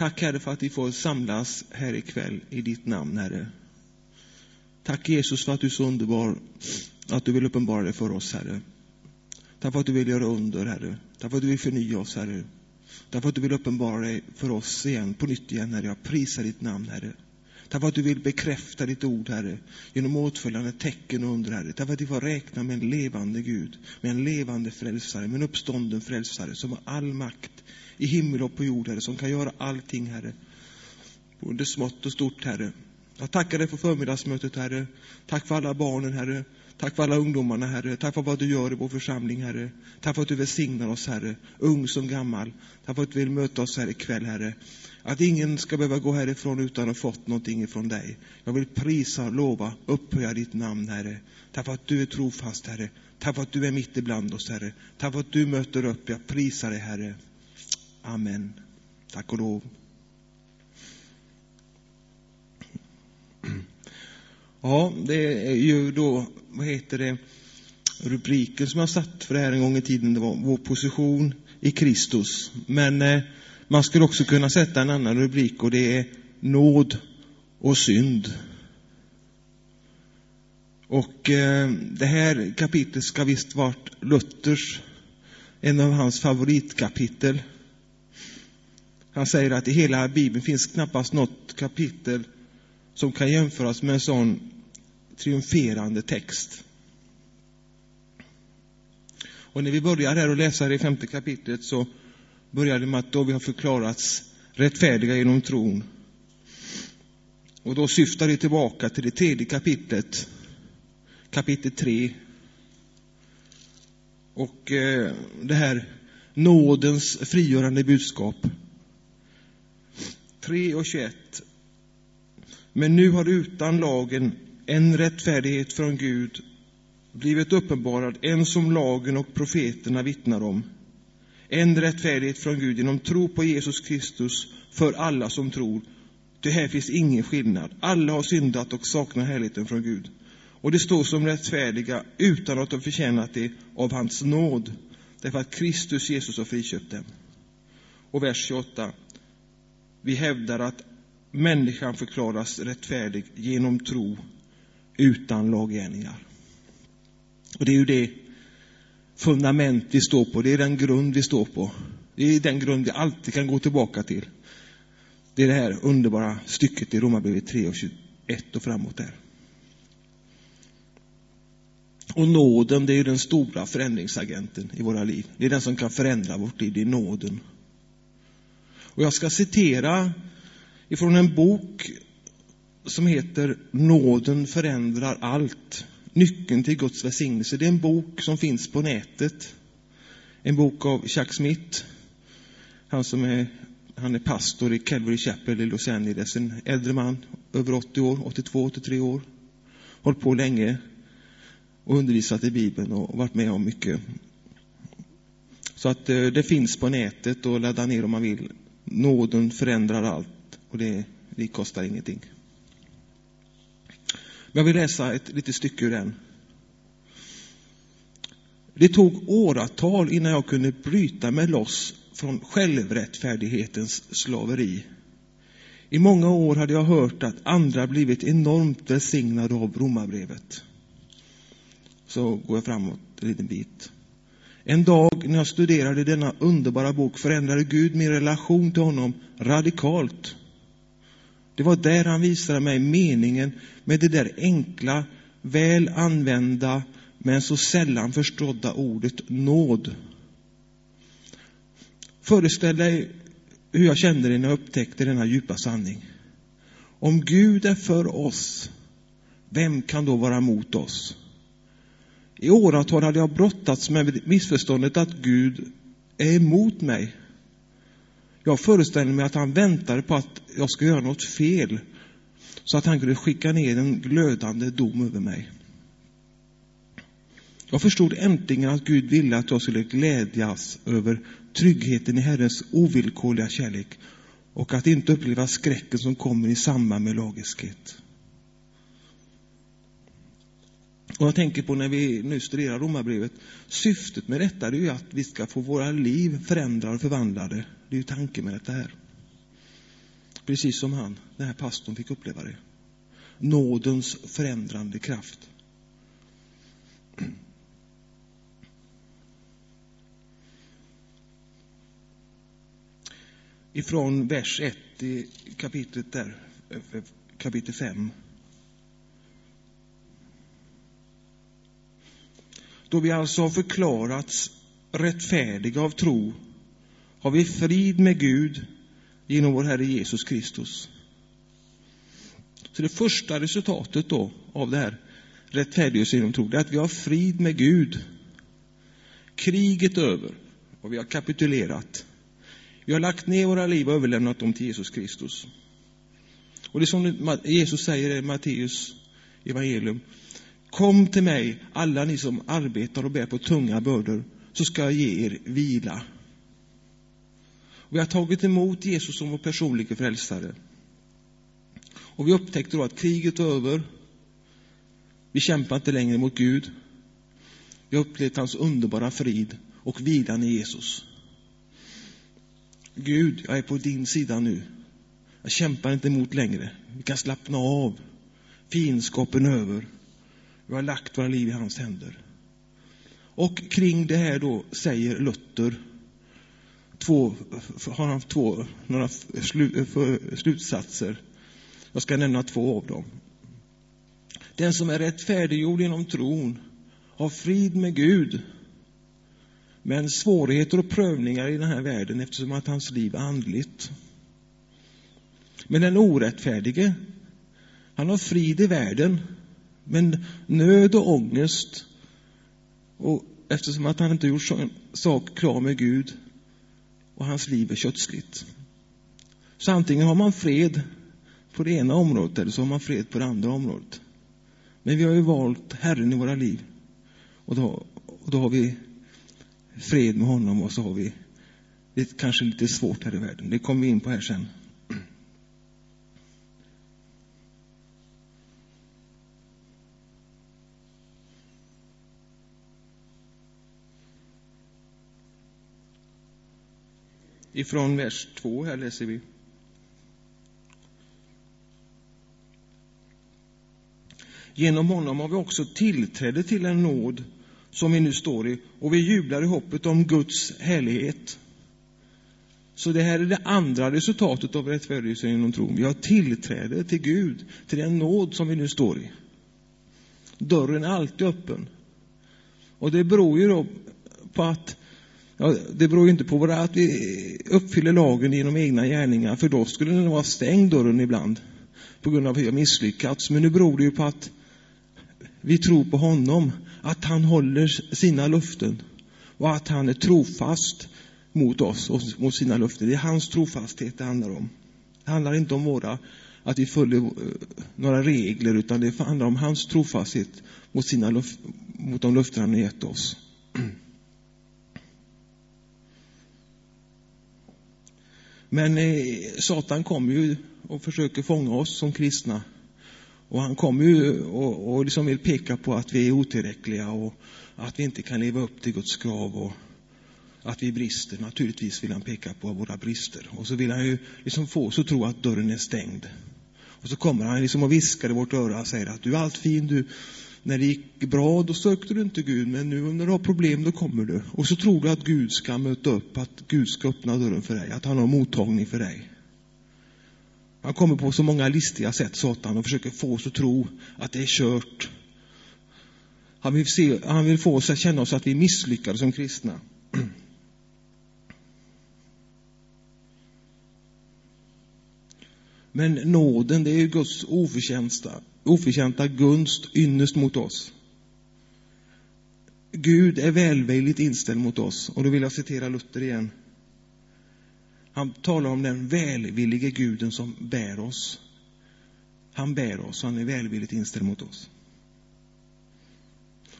Tack Herre för att vi får samlas här ikväll i ditt namn Herre. Tack Jesus för att du är så underbar, att du vill uppenbara dig för oss Herre. Tack för att du vill göra under Herre. Tack för att du vill förnya oss Herre. Tack för att du vill uppenbara dig för oss igen, på nytt igen Herre. Jag prisar ditt namn Herre. Tack för att du vill bekräfta ditt ord, Herre, genom åtföljande tecken och under, Herre. Tack för att vi får räkna med en levande Gud, med en levande frälsare, med en uppstånden frälsare som har all makt i himmel och på jord, Herre, som kan göra allting, Herre. Både smått och stort, Herre. Jag tackar dig för förmiddagsmötet, Herre. Tack för alla barnen, Herre. Tack för alla ungdomarna, Herre. Tack för vad du gör i vår församling, Herre. Tack för att du välsignar oss, Herre, ung som gammal. Tack för att du vill möta oss här ikväll, Herre. Att ingen ska behöva gå härifrån utan att ha fått någonting ifrån dig. Jag vill prisa, lova, upphöja ditt namn, Herre. Tack för att du är trofast, Herre. Tack för att du är mitt ibland oss, Herre. Tack för att du möter upp. Jag prisar dig, Herre. Amen. Tack och lov. Ja, det är ju då, vad heter det, rubriken som jag satt för det här en gång i tiden, det var vår position i Kristus. Men eh, man skulle också kunna sätta en annan rubrik och det är nåd och synd. Och eh, det här kapitlet ska visst varit Luthers, en av hans favoritkapitel. Han säger att i hela Bibeln finns knappast något kapitel som kan jämföras med en sån triumferande text. Och när vi börjar här och läser det femte kapitlet så börjar det med att då vi har förklarats rättfärdiga genom tron. Och då syftar det tillbaka till det tredje kapitlet, kapitel 3. Och eh, det här nådens frigörande budskap. 3 och 21. Men nu har utan lagen en rättfärdighet från Gud blivit uppenbarad, en som lagen och profeterna vittnar om. En rättfärdighet från Gud genom tro på Jesus Kristus för alla som tror. Det här finns ingen skillnad. Alla har syndat och saknar härligheten från Gud. Och det står som rättfärdiga utan att de förtjänat det av hans nåd, därför att Kristus Jesus har friköpt dem. Och vers 28. Vi hävdar att människan förklaras rättfärdig genom tro utan laggärningar. Och det är ju det fundament vi står på, det är den grund vi står på. Det är den grund vi alltid kan gå tillbaka till. Det är det här underbara stycket i Romarbrevet 3 och 21 och framåt där. Och nåden, det är ju den stora förändringsagenten i våra liv. Det är den som kan förändra vårt liv, det är nåden. Och jag ska citera ifrån en bok som heter Nåden förändrar allt. Nyckeln till Guds välsignelse. Det är en bok som finns på nätet. En bok av Chuck Smith. Han som är, han är pastor i Calvary Chapel i Los Angeles. En äldre man, över 80 år, 82, 83 år. Hållit på länge och undervisat i Bibeln och varit med om mycket. Så att eh, det finns på nätet och ladda ner om man vill. Nåden förändrar allt och det, det kostar ingenting. Men jag vill läsa ett litet stycke ur den. Det tog åratal innan jag kunde bryta mig loss från självrättfärdighetens slaveri. I många år hade jag hört att andra blivit enormt välsignade av romabrevet. Så går jag framåt en liten bit. En dag när jag studerade denna underbara bok förändrade Gud min relation till honom radikalt. Det var där han visade mig meningen med det där enkla, väl använda, men så sällan förstådda ordet nåd. Föreställ dig hur jag kände det när jag upptäckte denna djupa sanning. Om Gud är för oss, vem kan då vara mot oss? I åratal hade jag brottats med missförståndet att Gud är emot mig. Jag föreställde mig att han väntade på att jag skulle göra något fel så att han kunde skicka ner en glödande dom över mig. Jag förstod äntligen att Gud ville att jag skulle glädjas över tryggheten i Herrens ovillkorliga kärlek och att inte uppleva skräcken som kommer i samband med lagiskhet. Och jag tänker på när vi nu studerar Romarbrevet, syftet med detta är ju att vi ska få våra liv förändrade och förvandlade. Det är ju tanken med detta här. Precis som han, den här pastorn, fick uppleva det. Nådens förändrande kraft. Ifrån vers 1 i kapitlet där, eh, kapitel 5. Då vi alltså har förklarats rättfärdiga av tro har vi frid med Gud genom vår Herre Jesus Kristus. Så det första resultatet då av det här rättfärdiggörelse genom tro, det är att vi har frid med Gud. Kriget över och vi har kapitulerat. Vi har lagt ner våra liv och överlämnat dem till Jesus Kristus. Och det är som Jesus säger i Matteus evangelium. Kom till mig, alla ni som arbetar och bär på tunga bördor, så ska jag ge er vila. Vi har tagit emot Jesus som vår personliga frälsare. Och vi upptäckte då att kriget var över. Vi kämpar inte längre mot Gud. Vi har upplevt hans underbara frid och vilan i Jesus. Gud, jag är på din sida nu. Jag kämpar inte emot längre. Vi kan slappna av. Fiendskapen över. Vi har lagt våra liv i hans händer. Och kring det här då säger Luther två, har han två, några slutsatser. Jag ska nämna två av dem. Den som är rättfärdiggjord genom tron har frid med Gud. Men svårigheter och prövningar i den här världen eftersom att hans liv är andligt. Men den orättfärdige, han har frid i världen, men nöd och ångest och eftersom att han inte gjort sak klar med Gud och hans liv är kötsligt. Så antingen har man fred på det ena området eller så har man fred på det andra området. Men vi har ju valt Herren i våra liv. Och då, och då har vi fred med honom och så har vi det kanske lite svårt här i världen. Det kommer vi in på här sen. Ifrån vers 2 här läser vi. Genom honom har vi också tillträde till en nåd som vi nu står i och vi jublar i hoppet om Guds härlighet. Så det här är det andra resultatet av rättfärdigheten genom tron. Vi har tillträde till Gud, till den nåd som vi nu står i. Dörren är alltid öppen. Och det beror ju då på att Ja, det beror ju inte på att vi uppfyller lagen genom egna gärningar, för då skulle den vara stängd dörren ibland på grund av hur vi har misslyckats. Men nu beror det ju på att vi tror på honom, att han håller sina löften och att han är trofast mot oss och mot sina löften. Det är hans trofasthet det handlar om. Det handlar inte om våra, att vi följer eh, några regler, utan det handlar om hans trofasthet mot, sina, mot de löften han har gett oss. Men eh, Satan kommer ju och försöker fånga oss som kristna. Och han kommer ju och, och liksom vill peka på att vi är otillräckliga och att vi inte kan leva upp till Guds krav och att vi brister. Naturligtvis vill han peka på våra brister. Och så vill han ju liksom få oss att tro att dörren är stängd. Och så kommer han liksom och viskar i vårt öra och säger att du är allt fin, du, när det gick bra, då sökte du inte Gud, men nu när du har problem, då kommer du. Och så tror du att Gud ska möta upp, att Gud ska öppna dörren för dig, att han har mottagning för dig. Han kommer på så många listiga sätt, Satan, och försöker få oss att tro att det är kört. Han vill, se, han vill få oss att känna oss att vi är misslyckade som kristna. Men nåden, det är ju Guds oförtjänsta, oförtjänta gunst ynnest mot oss. Gud är välvilligt inställd mot oss. Och då vill jag citera Luther igen. Han talar om den välvillige guden som bär oss. Han bär oss, han är välvilligt inställd mot oss.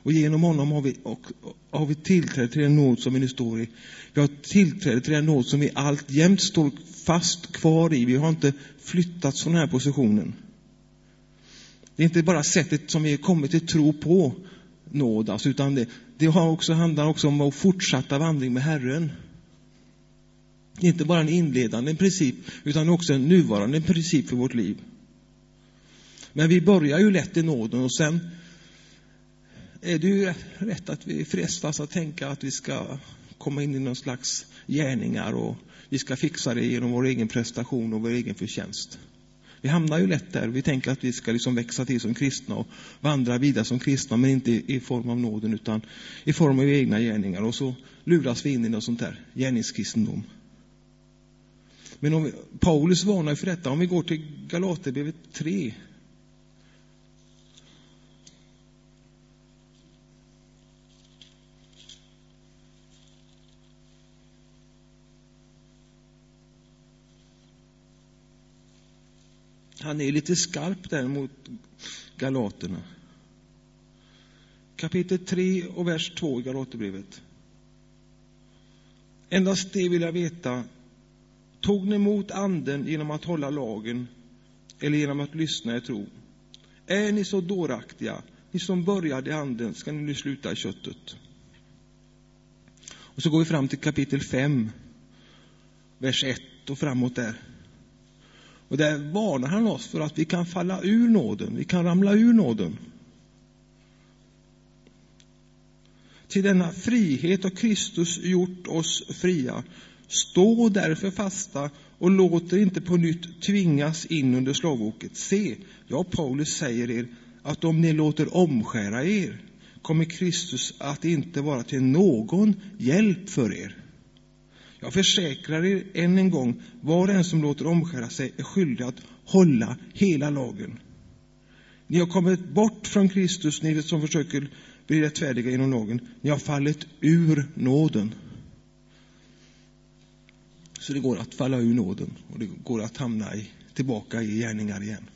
Och genom honom har vi, och, har vi tillträde till den nåd som vi nu står i. Vi har tillträde till den nåd som vi alltjämt står fast kvar i. Vi har inte flyttat från den här positionen. Det är inte bara sättet som vi kommit till tro på nåd, alltså, utan det, det har också, handlar också om vår fortsatta vandring med Herren. Det är inte bara en inledande princip, utan också en nuvarande princip för vårt liv. Men vi börjar ju lätt i nåden och sen är det ju rätt att vi frestas att tänka att vi ska komma in i någon slags gärningar och vi ska fixa det genom vår egen prestation och vår egen förtjänst. Vi hamnar ju lätt där. Vi tänker att vi ska liksom växa till som kristna och vandra vidare som kristna, men inte i form av nåden utan i form av egna gärningar. Och så luras vi in i något sånt där gärningskristendom. Men om vi, Paulus varnar för detta. Om vi går till Galaterbrevet 3 Han är lite skarp där mot galaterna. Kapitel 3 och vers 2 i Galaterbrevet. Endast det vill jag veta. Tog ni emot anden genom att hålla lagen eller genom att lyssna i tro? Är ni så dåraktiga, ni som började i anden, ska ni nu sluta i köttet. Och så går vi fram till kapitel 5, vers 1 och framåt där. Och där varnar han oss för att vi kan falla ur nåden, vi kan ramla ur nåden. Till denna frihet har Kristus gjort oss fria. Stå därför fasta och låt er inte på nytt tvingas in under slavoket. Se, jag Paulus säger er att om ni låter omskära er kommer Kristus att inte vara till någon hjälp för er. Jag försäkrar er än en gång, var och en som låter omskära sig är skyldig att hålla hela lagen. Ni har kommit bort från Kristus, ni som försöker bli rättfärdiga genom lagen. Ni har fallit ur nåden. Så det går att falla ur nåden och det går att hamna i, tillbaka i gärningar igen.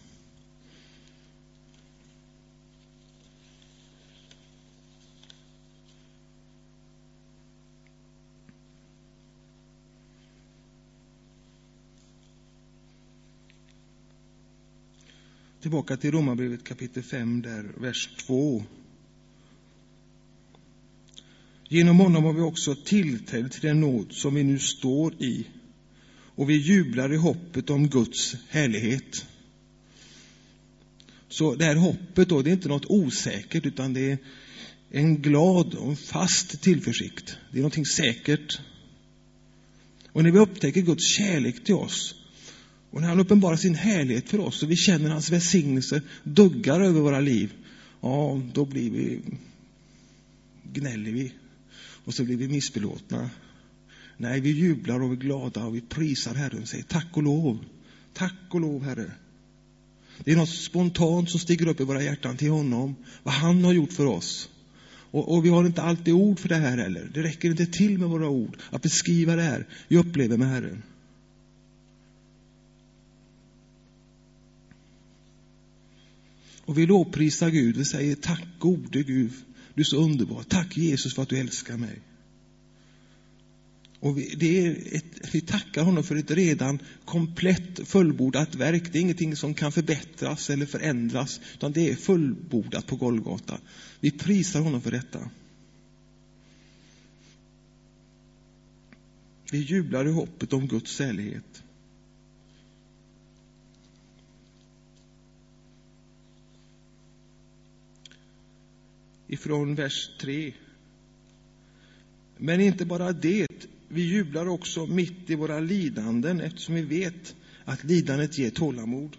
Tillbaka till Romarbrevet kapitel 5, där vers 2. Genom honom har vi också tillträde till den nåd som vi nu står i och vi jublar i hoppet om Guds härlighet. Så det här hoppet då, det är inte något osäkert utan det är en glad och fast tillförsikt. Det är någonting säkert. Och när vi upptäcker Guds kärlek till oss och när han uppenbarar sin härlighet för oss och vi känner hans välsignelse duggar över våra liv, ja, då blir vi, gnäller vi och så blir vi missbelåtna. Nej, vi jublar och vi är glada och vi prisar Herren och säger tack och lov. Tack och lov, Herre. Det är något spontant som stiger upp i våra hjärtan till honom, vad han har gjort för oss. Och, och, vi har inte alltid ord för det här heller. Det räcker inte till med våra ord att beskriva det här vi upplever med Herren. Och vi lovprisar Gud. Vi säger tack gode Gud, du är så underbar. Tack Jesus för att du älskar mig. Och vi, det är ett, vi tackar honom för ett redan komplett fullbordat verk. Det är ingenting som kan förbättras eller förändras, utan det är fullbordat på Golgata. Vi prisar honom för detta. Vi jublar i hoppet om Guds sällighet. Ifrån vers 3. Men inte bara det, vi jublar också mitt i våra lidanden eftersom vi vet att lidandet ger tålamod.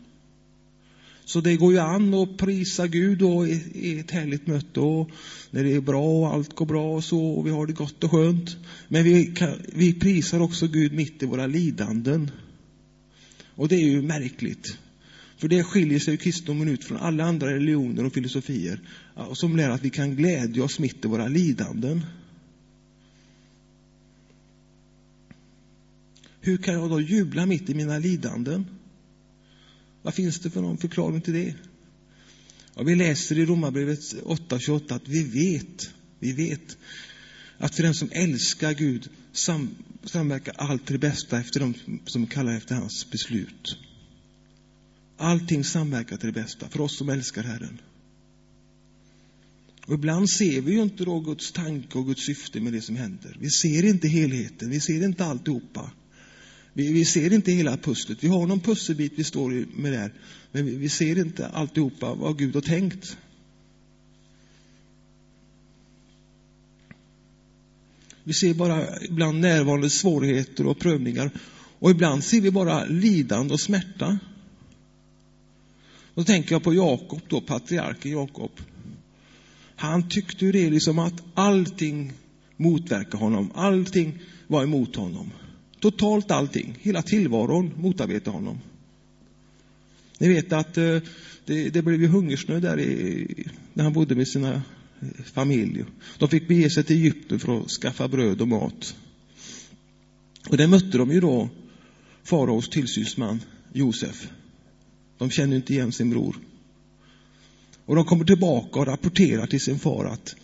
Så det går ju an att prisa Gud och i ett härligt möte och när det är bra och allt går bra och så och vi har det gott och skönt. Men vi, kan, vi prisar också Gud mitt i våra lidanden. Och det är ju märkligt. För det skiljer sig kristendomen ut från alla andra religioner och filosofier som lär att vi kan glädja oss mitt i våra lidanden. Hur kan jag då jubla mitt i mina lidanden? Vad finns det för någon förklaring till det? Ja, vi läser i Romarbrevet 8.28 att vi vet, vi vet att för den som älskar Gud sam, samverkar allt till det bästa efter dem som kallar efter hans beslut. Allting samverkar till det bästa för oss som älskar Herren. Och ibland ser vi ju inte då Guds tanke och Guds syfte med det som händer. Vi ser inte helheten, vi ser inte alltihopa. Vi, vi ser inte hela pusslet. Vi har någon pusselbit vi står med där, men vi, vi ser inte alltihopa vad Gud har tänkt. Vi ser bara ibland närvarande svårigheter och prövningar. Och ibland ser vi bara lidande och smärta. Då tänker jag på Jakob, då, patriarken Jakob. Han tyckte ju det liksom att allting motverkade honom. Allting var emot honom. Totalt allting. Hela tillvaron motarbetade honom. Ni vet att eh, det, det blev ju hungersnöd där i, när han bodde med sina familjer. familj. De fick bege sig till Egypten för att skaffa bröd och mat. Och där mötte de ju då faraos tillsynsman Josef. De känner inte igen sin bror. Och de kommer tillbaka och rapporterar till sin far att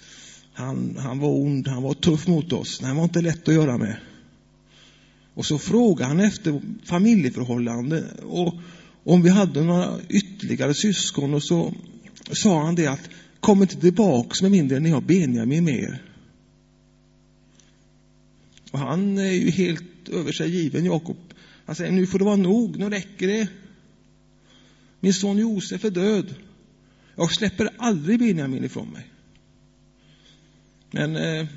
han, han var ond, han var tuff mot oss, han var inte lätt att göra med. Och så frågar han efter familjeförhållande och om vi hade några ytterligare syskon och så sa han det att kom inte tillbaks med mindre än ni har Benjamin med er. Och han är ju helt över sig given, Jakob. Han säger, nu får det vara nog, nu räcker det. Min son Josef är död. Jag släpper aldrig Benjamin ifrån mig. Men eh,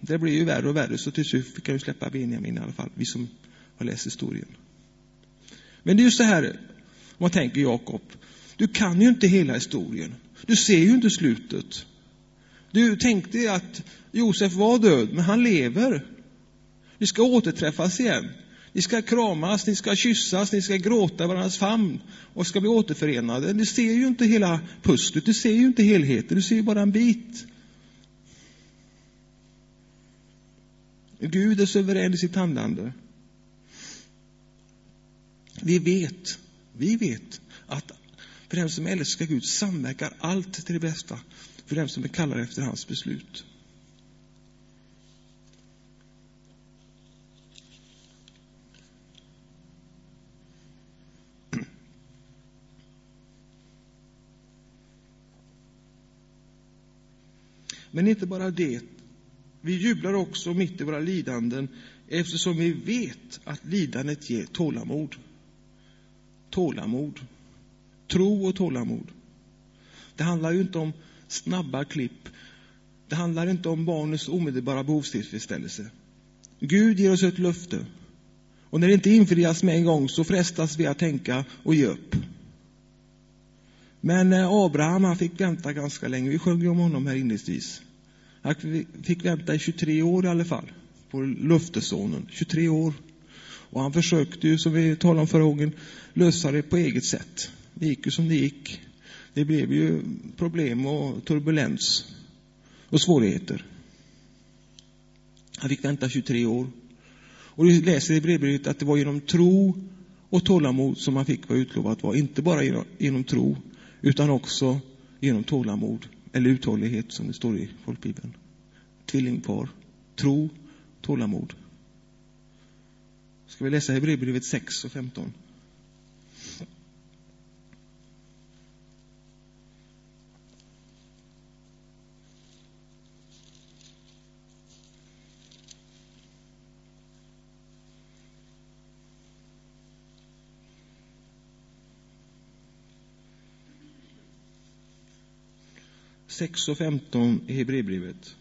det blir ju värre och värre, så till slut fick jag ju släppa Benjamin i alla fall, vi som har läst historien. Men det är ju så här, om man tänker Jakob, du kan ju inte hela historien. Du ser ju inte slutet. Du tänkte att Josef var död, men han lever. Vi ska återträffas igen. Ni ska kramas, ni ska kyssas, ni ska gråta i varandras famn och ska bli återförenade. Du ser ju inte hela pusslet, du ser ju inte helheten, du ser ju bara en bit. Gud är suverän i sitt handlande. Vi vet, vi vet att för den som älskar Gud samverkar allt till det bästa för den som är kallad efter hans beslut. Men inte bara det. Vi jublar också mitt i våra lidanden eftersom vi vet att lidandet ger tålamod. Tålamod. Tro och tålamod. Det handlar ju inte om snabba klipp. Det handlar inte om barnets omedelbara behovstillfredsställelse. Gud ger oss ett löfte. Och när det inte infrias med en gång så frestas vi att tänka och ge upp. Men eh, Abraham han fick vänta ganska länge. Vi sjöng ju om honom här inledningsvis. Han fick vänta i 23 år i alla fall på löftessonen. 23 år. Och han försökte ju, som vi talade om förra gången, lösa det på eget sätt. Det gick ju som det gick. Det blev ju problem och turbulens och svårigheter. Han fick vänta 23 år. Och vi läser i brevbrevet att det var genom tro och tålamod som han fick vad utlovat var. Inte bara genom, genom tro, utan också genom tålamod, eller uthållighet som det står i folkbibeln. Tvillingpar, tro, tålamod. Ska vi läsa Hebreerbrevet 6 och 15? 6 och 15 i Hebreerbrevet.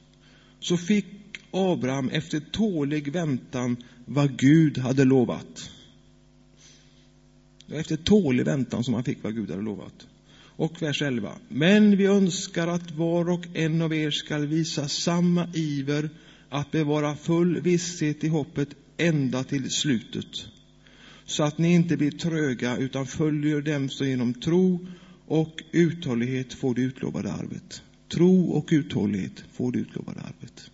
Så fick Abraham efter tålig väntan vad Gud hade lovat. Det var efter tålig väntan som han fick vad Gud hade lovat. Och vers 11. Men vi önskar att var och en av er skall visa samma iver att bevara full visshet i hoppet ända till slutet. Så att ni inte blir tröga utan följer dem som genom tro och uthållighet får det utlovade arvet. Tro och uthållighet får det utlovade arvet.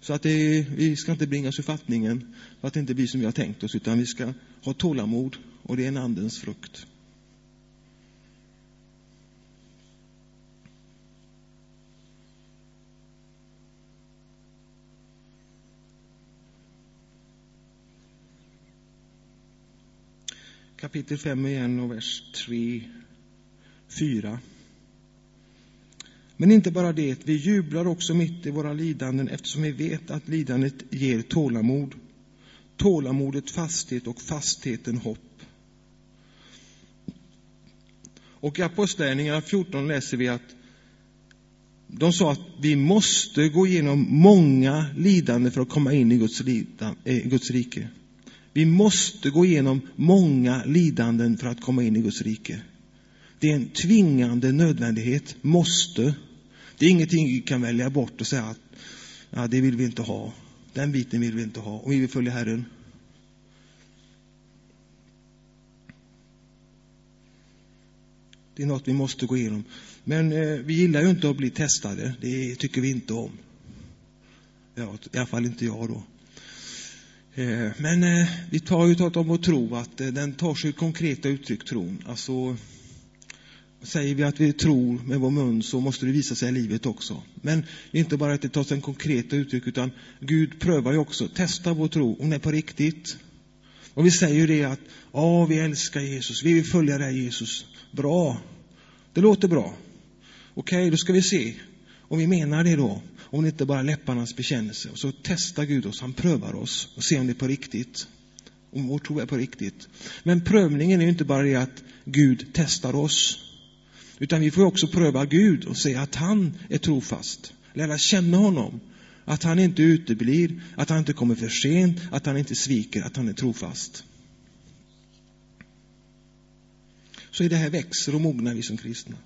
Så att det, vi ska inte bringas ur fattningen för att det inte blir som vi har tänkt oss, utan vi ska ha tålamod och det är en andens frukt. Kapitel 5 igen och vers 3, 4. Men inte bara det, vi jublar också mitt i våra lidanden eftersom vi vet att lidandet ger tålamod. tålamodet fasthet och fastheten hopp. Och i Apostlagärningarna 14 läser vi att de sa att vi måste gå igenom många lidanden för att komma in i Guds, lidan, eh, Guds rike. Vi måste gå igenom många lidanden för att komma in i Guds rike. Det är en tvingande nödvändighet, måste. Det är ingenting vi kan välja bort och säga att ja, det vill vi inte ha. Den biten vill vi inte ha Och vi vill följa Herren. Det är något vi måste gå igenom. Men eh, vi gillar ju inte att bli testade. Det tycker vi inte om. Ja, I alla fall inte jag då. Eh, men eh, vi tar ju talat om vår tro att eh, den tar sig konkreta uttryck, tron. Alltså, säger vi att vi tror med vår mun så måste det visa sig i livet också. Men det är inte bara att det tar sig konkreta uttryck utan Gud prövar ju också, testar vår tro, om den är på riktigt. Och vi säger ju det att, ja, vi älskar Jesus, vi vill följa dig Jesus. Bra, det låter bra. Okej, okay, då ska vi se om vi menar det då. Om det inte bara är läpparnas bekännelse. Och så testar Gud oss, han prövar oss och ser om det är på riktigt. Om vår tro är på riktigt. Men prövningen är ju inte bara det att Gud testar oss. Utan vi får också pröva Gud och se att han är trofast. Lära känna honom. Att han inte uteblir, att han inte kommer för sent, att han inte sviker, att han är trofast. Så i det här växer och mognar vi som kristna.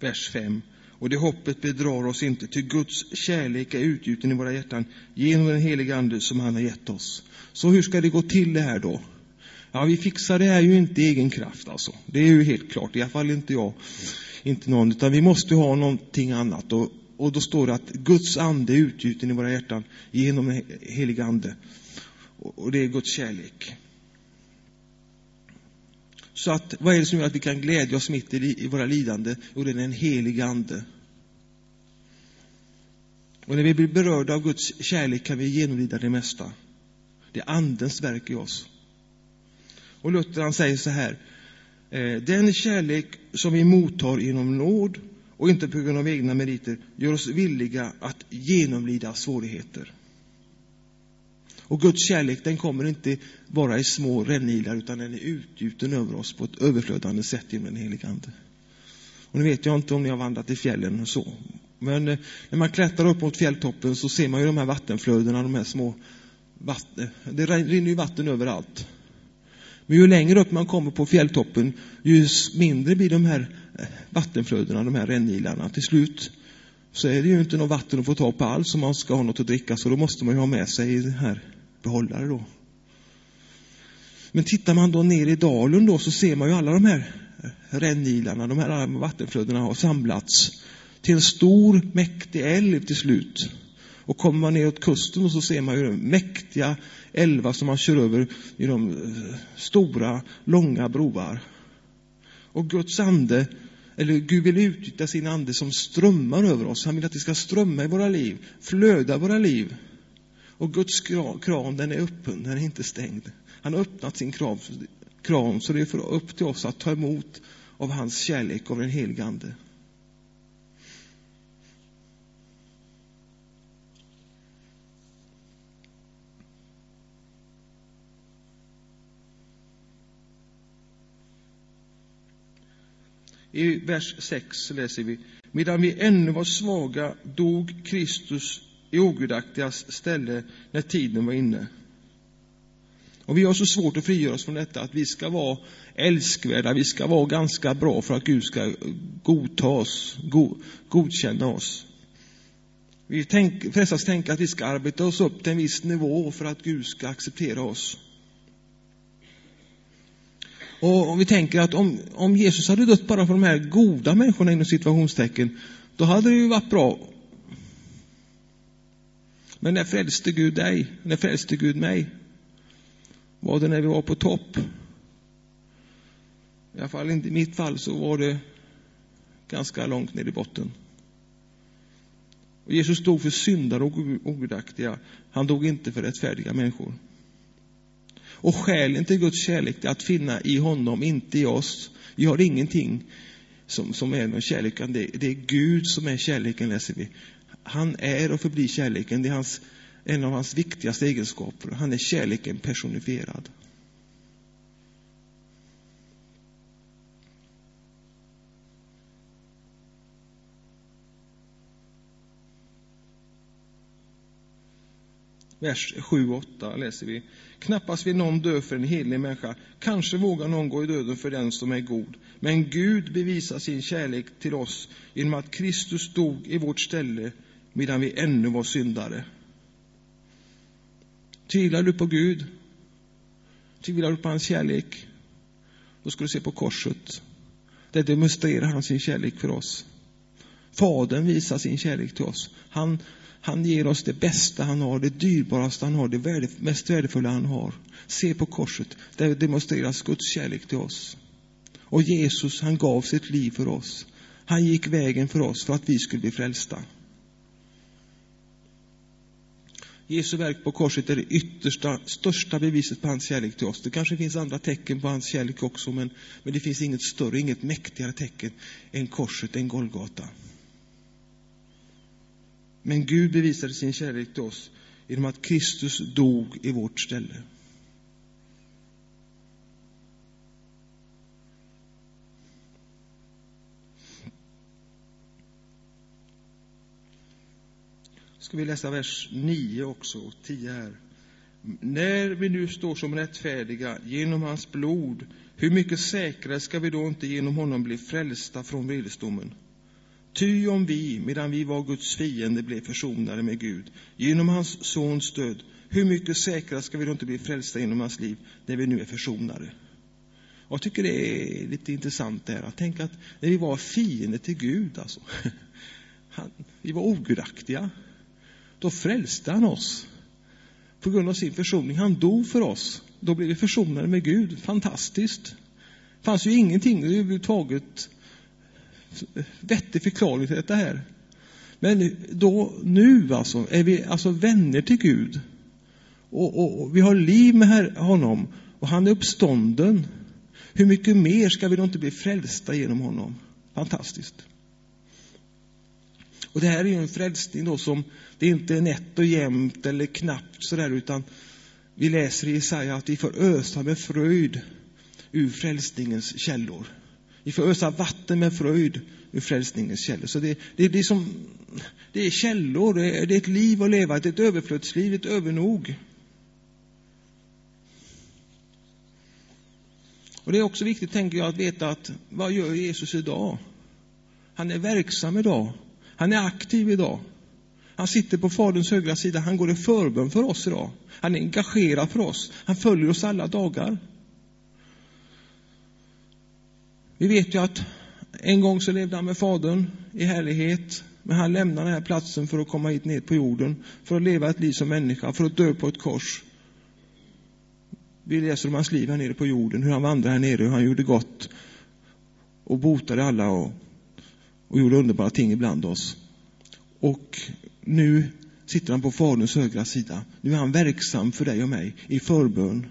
Vers 5. Och det hoppet bedrar oss inte, till Guds kärlek är utgjuten i våra hjärtan genom den heliga Ande som han har gett oss. Så hur ska det gå till det här då? Ja, vi fixar det här ju inte i egen kraft alltså. Det är ju helt klart, i alla fall inte jag, inte någon, utan vi måste ha någonting annat. Och, och då står det att Guds ande är utgjuten i våra hjärtan genom den heliga Ande. Och, och det är Guds kärlek. Så att, vad är det som gör att vi kan glädja oss mitt i, i våra lidande? Jo, det är den heliga Ande. Och när vi blir berörda av Guds kärlek kan vi genomlida det mesta. Det är Andens verk i oss. Och Luther han säger så här. Eh, den kärlek som vi mottar genom nåd och inte på grund av egna meriter gör oss villiga att genomlida svårigheter. Och Guds kärlek den kommer inte bara i små rännilar utan den är utgjuten över oss på ett överflödande sätt genom den helige Ande. Och nu vet jag inte om ni har vandrat i fjällen och så. Men eh, när man klättrar upp mot fjälltoppen så ser man ju de här vattenflödena, de här små vatten. Eh, det rinner ju vatten överallt. Men ju längre upp man kommer på fjälltoppen, ju mindre blir de här eh, vattenflödena, de här rännilarna. Till slut så är det ju inte något vatten att få tag på alls om man ska ha något att dricka, så då måste man ju ha med sig den här behållare då. Men tittar man då ner i dalen då så ser man ju alla de här rännilarna, de här vattenflödena har samlats till en stor mäktig älv till slut. Och kommer man neråt kusten så ser man ju mäktiga älvar som man kör över i de eh, stora, långa broar. Och Guds ande, eller Gud vill utnyttja sin ande som strömmar över oss. Han vill att det ska strömma i våra liv, flöda i våra liv. Och Guds kran, den är öppen, den är inte stängd. Han har öppnat sin kran, kran så det är upp till oss att ta emot av hans kärlek, av den helige Ande. I vers 6 läser vi, medan vi ännu var svaga dog Kristus i ogudaktigas ställe när tiden var inne. Och vi har så svårt att frigöra oss från detta, att vi ska vara älskvärda, vi ska vara ganska bra för att Gud ska godta oss, go, godkänna oss. Vi tänk, frestas tänka att vi ska arbeta oss upp till en viss nivå för att Gud ska acceptera oss. Och om vi tänker att om, om Jesus hade dött bara för de här goda människorna inom situationstecken, då hade det ju varit bra. Men när frälste Gud dig? När frälste Gud mig? Var det när vi var på topp? I alla fall inte i mitt fall så var det ganska långt ner i botten. Och Jesus dog för syndare och ogudaktiga. Han dog inte för rättfärdiga människor. Och skälen till Guds kärlek är att finna i honom, inte i oss. Vi har ingenting som, som är någon kärlek, det, det är Gud som är kärleken, läser vi. Han är och förblir kärleken. Det är hans, en av hans viktigaste egenskaper. Han är kärleken personifierad. Vers 7-8 läser vi. Knappast vill någon dö för en helig människa. Kanske vågar någon gå i döden för den som är god. Men Gud bevisar sin kärlek till oss genom att Kristus dog i vårt ställe medan vi ännu var syndare. Tvivlar du på Gud? Tvivlar du på hans kärlek? Då ska du se på korset. Där demonstrerar han sin kärlek för oss. Fadern visar sin kärlek till oss. Han han ger oss det bästa han har, det dyrbaraste han har, det mest värdefulla han har. Se på korset, där demonstreras Guds kärlek till oss. Och Jesus, han gav sitt liv för oss. Han gick vägen för oss för att vi skulle bli frälsta. Jesu verk på korset är det yttersta, största beviset på hans kärlek till oss. Det kanske finns andra tecken på hans kärlek också, men, men det finns inget större, inget mäktigare tecken än korset, än Golgata. Men Gud bevisade sin kärlek till oss genom att Kristus dog i vårt ställe. Ska vi läsa vers 9 också, och 10 här. När vi nu står som rättfärdiga genom hans blod, hur mycket säkrare ska vi då inte genom honom bli frälsta från vredesdomen? Ty om vi, medan vi var Guds fiende, blev försonade med Gud genom hans sons död, hur mycket säkrare ska vi då inte bli frälsta genom hans liv, när vi nu är försonade? Jag tycker det är lite intressant där att tänka att när vi var fiender till Gud, alltså, han, vi var ogudaktiga, då frälste han oss på grund av sin försoning. Han dog för oss. Då blev vi försonade med Gud. Fantastiskt. Det fanns ju ingenting överhuvudtaget vettig förklaring till detta här. Men då, nu alltså, är vi alltså vänner till Gud. Och, och, och vi har liv med her, honom. Och han är uppstånden. Hur mycket mer ska vi då inte bli frälsta genom honom? Fantastiskt. Och det här är ju en frälsning då som, det är inte nätt och jämnt eller knappt sådär, utan vi läser i Jesaja att vi får ösa med fröjd ur frälsningens källor. Vi får ösa vatten med fröjd ur frälsningens källor. Så det, det, det, är, som, det är källor, det är, det är ett liv att leva, ett överflödsliv, ett övernog. Och Det är också viktigt, tänker jag, att veta att vad gör Jesus idag? Han är verksam idag. Han är aktiv idag. Han sitter på Faderns högra sida. Han går i förbön för oss idag. Han är engagerad för oss. Han följer oss alla dagar. Vi vet ju att en gång så levde han med Fadern i härlighet, men han lämnade den här platsen för att komma hit ner på jorden, för att leva ett liv som människa, för att dö på ett kors. Vi läser om hans liv här nere på jorden, hur han vandrade här nere, hur han gjorde gott och botade alla och, och gjorde underbara ting ibland oss. Och nu sitter han på Faderns högra sida. Nu är han verksam för dig och mig i förbön.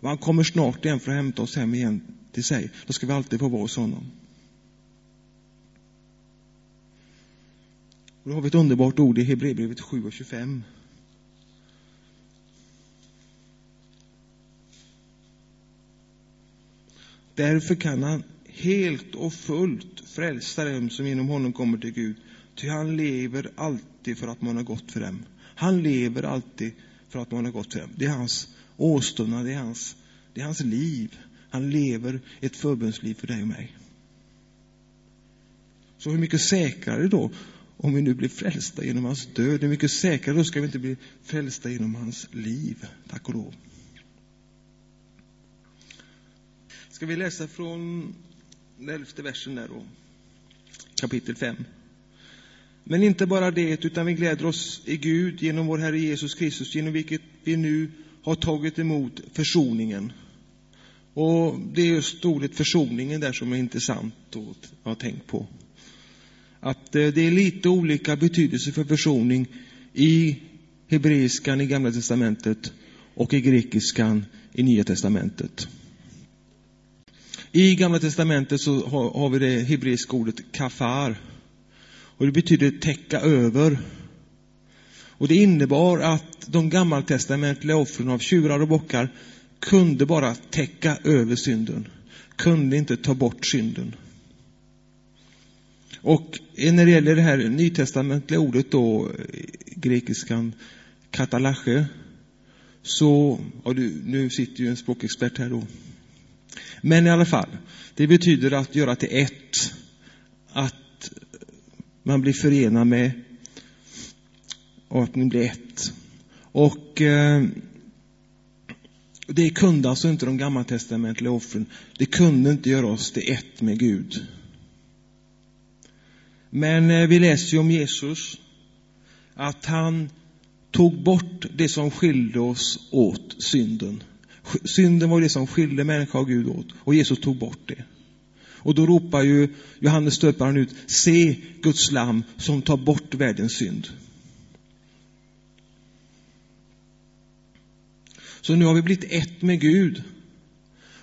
Och han kommer snart igen för att hämta oss hem igen till sig, då ska vi alltid få vara hos honom. Och då har vi ett underbart ord i Hebreerbrevet 7 och 25. Därför kan han helt och fullt frälsa dem som genom honom kommer till Gud. Ty han lever alltid för att man har gått för dem. Han lever alltid för att man har gått för dem. Det är hans åstundan, det är hans, det är hans liv. Han lever ett förbundsliv för dig och mig. Så hur mycket säkrare då, om vi nu blir frälsta genom hans död, hur mycket säkrare då ska vi inte bli frälsta genom hans liv, tack och lov. Ska vi läsa från den elfte versen där då, kapitel 5. Men inte bara det, utan vi gläder oss i Gud genom vår Herre Jesus Kristus, genom vilket vi nu har tagit emot försoningen. Och det är just ordet försoningen där som är intressant att ha tänkt på. Att eh, det är lite olika betydelse för försoning i hebreiskan i Gamla testamentet och i grekiskan i Nya testamentet. I Gamla Testamentet så har, har vi det hebreiska ordet kafar. Och det betyder täcka över. Och det innebar att de gammaltestamentliga offren av tjurar och bockar kunde bara täcka över synden. Kunde inte ta bort synden. Och när det gäller det här nytestamentliga ordet då, grekiskan katalache, så, ja, du, nu sitter ju en språkexpert här då. Men i alla fall, det betyder att göra till ett. Att man blir förenad med och att ni blir ett. Och eh, det kunde alltså inte de gammaltestamentliga offren. Det kunde inte göra oss till ett med Gud. Men eh, vi läser ju om Jesus att han tog bort det som skilde oss åt, synden. Synden var det som skilde människa och Gud åt och Jesus tog bort det. Och då ropar ju Johannes döparen ut, se Guds lam som tar bort världens synd. Så nu har vi blivit ett med Gud.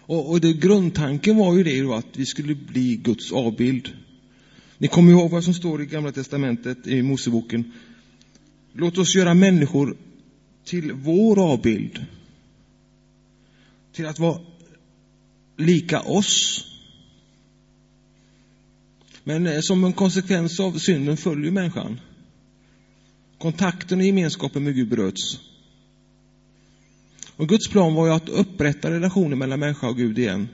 Och, och det, grundtanken var ju det då att vi skulle bli Guds avbild. Ni kommer ihåg vad som står i Gamla Testamentet i Moseboken. Låt oss göra människor till vår avbild. Till att vara lika oss. Men eh, som en konsekvens av synden följer människan. Kontakten och gemenskapen med Gud bröts. Och Guds plan var ju att upprätta relationen mellan människa och Gud igen.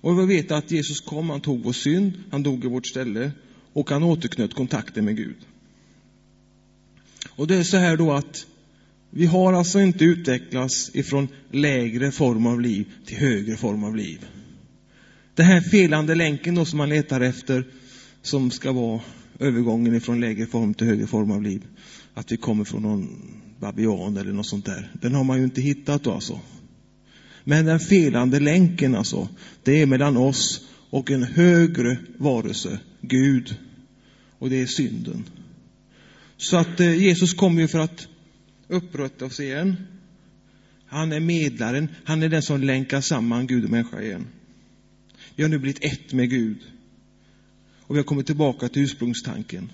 Och vi vet att Jesus kom, han tog vår synd, han dog i vårt ställe och han återknöt kontakten med Gud. Och det är så här då att vi har alltså inte utvecklats ifrån lägre form av liv till högre form av liv. Den här felande länken då som man letar efter, som ska vara övergången ifrån lägre form till högre form av liv. Att vi kommer från någon babian eller något sånt där. Den har man ju inte hittat då alltså. Men den felande länken alltså, det är mellan oss och en högre varelse, Gud. Och det är synden. Så att eh, Jesus kommer ju för att upprätta oss igen. Han är medlaren, han är den som länkar samman Gud och människa igen. Vi har nu blivit ett med Gud. Och vi har kommit tillbaka till ursprungstanken.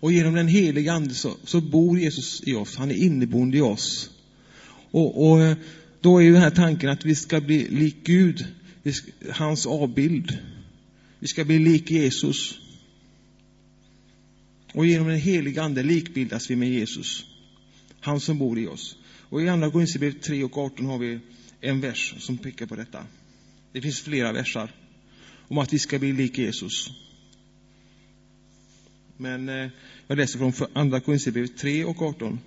Och genom den heliga Ande så, så bor Jesus i oss, han är inneboende i oss. Och, och, eh, då är ju den här tanken att vi ska bli lik Gud, hans avbild. Vi ska bli lik Jesus. Och genom den heliga Ande likbildas vi med Jesus, han som bor i oss. Och i Andra Korinthierbrevet 3 och 18 har vi en vers som pekar på detta. Det finns flera versar om att vi ska bli lik Jesus. Men eh, jag läser från Andra Korinthierbrevet 3 och 18.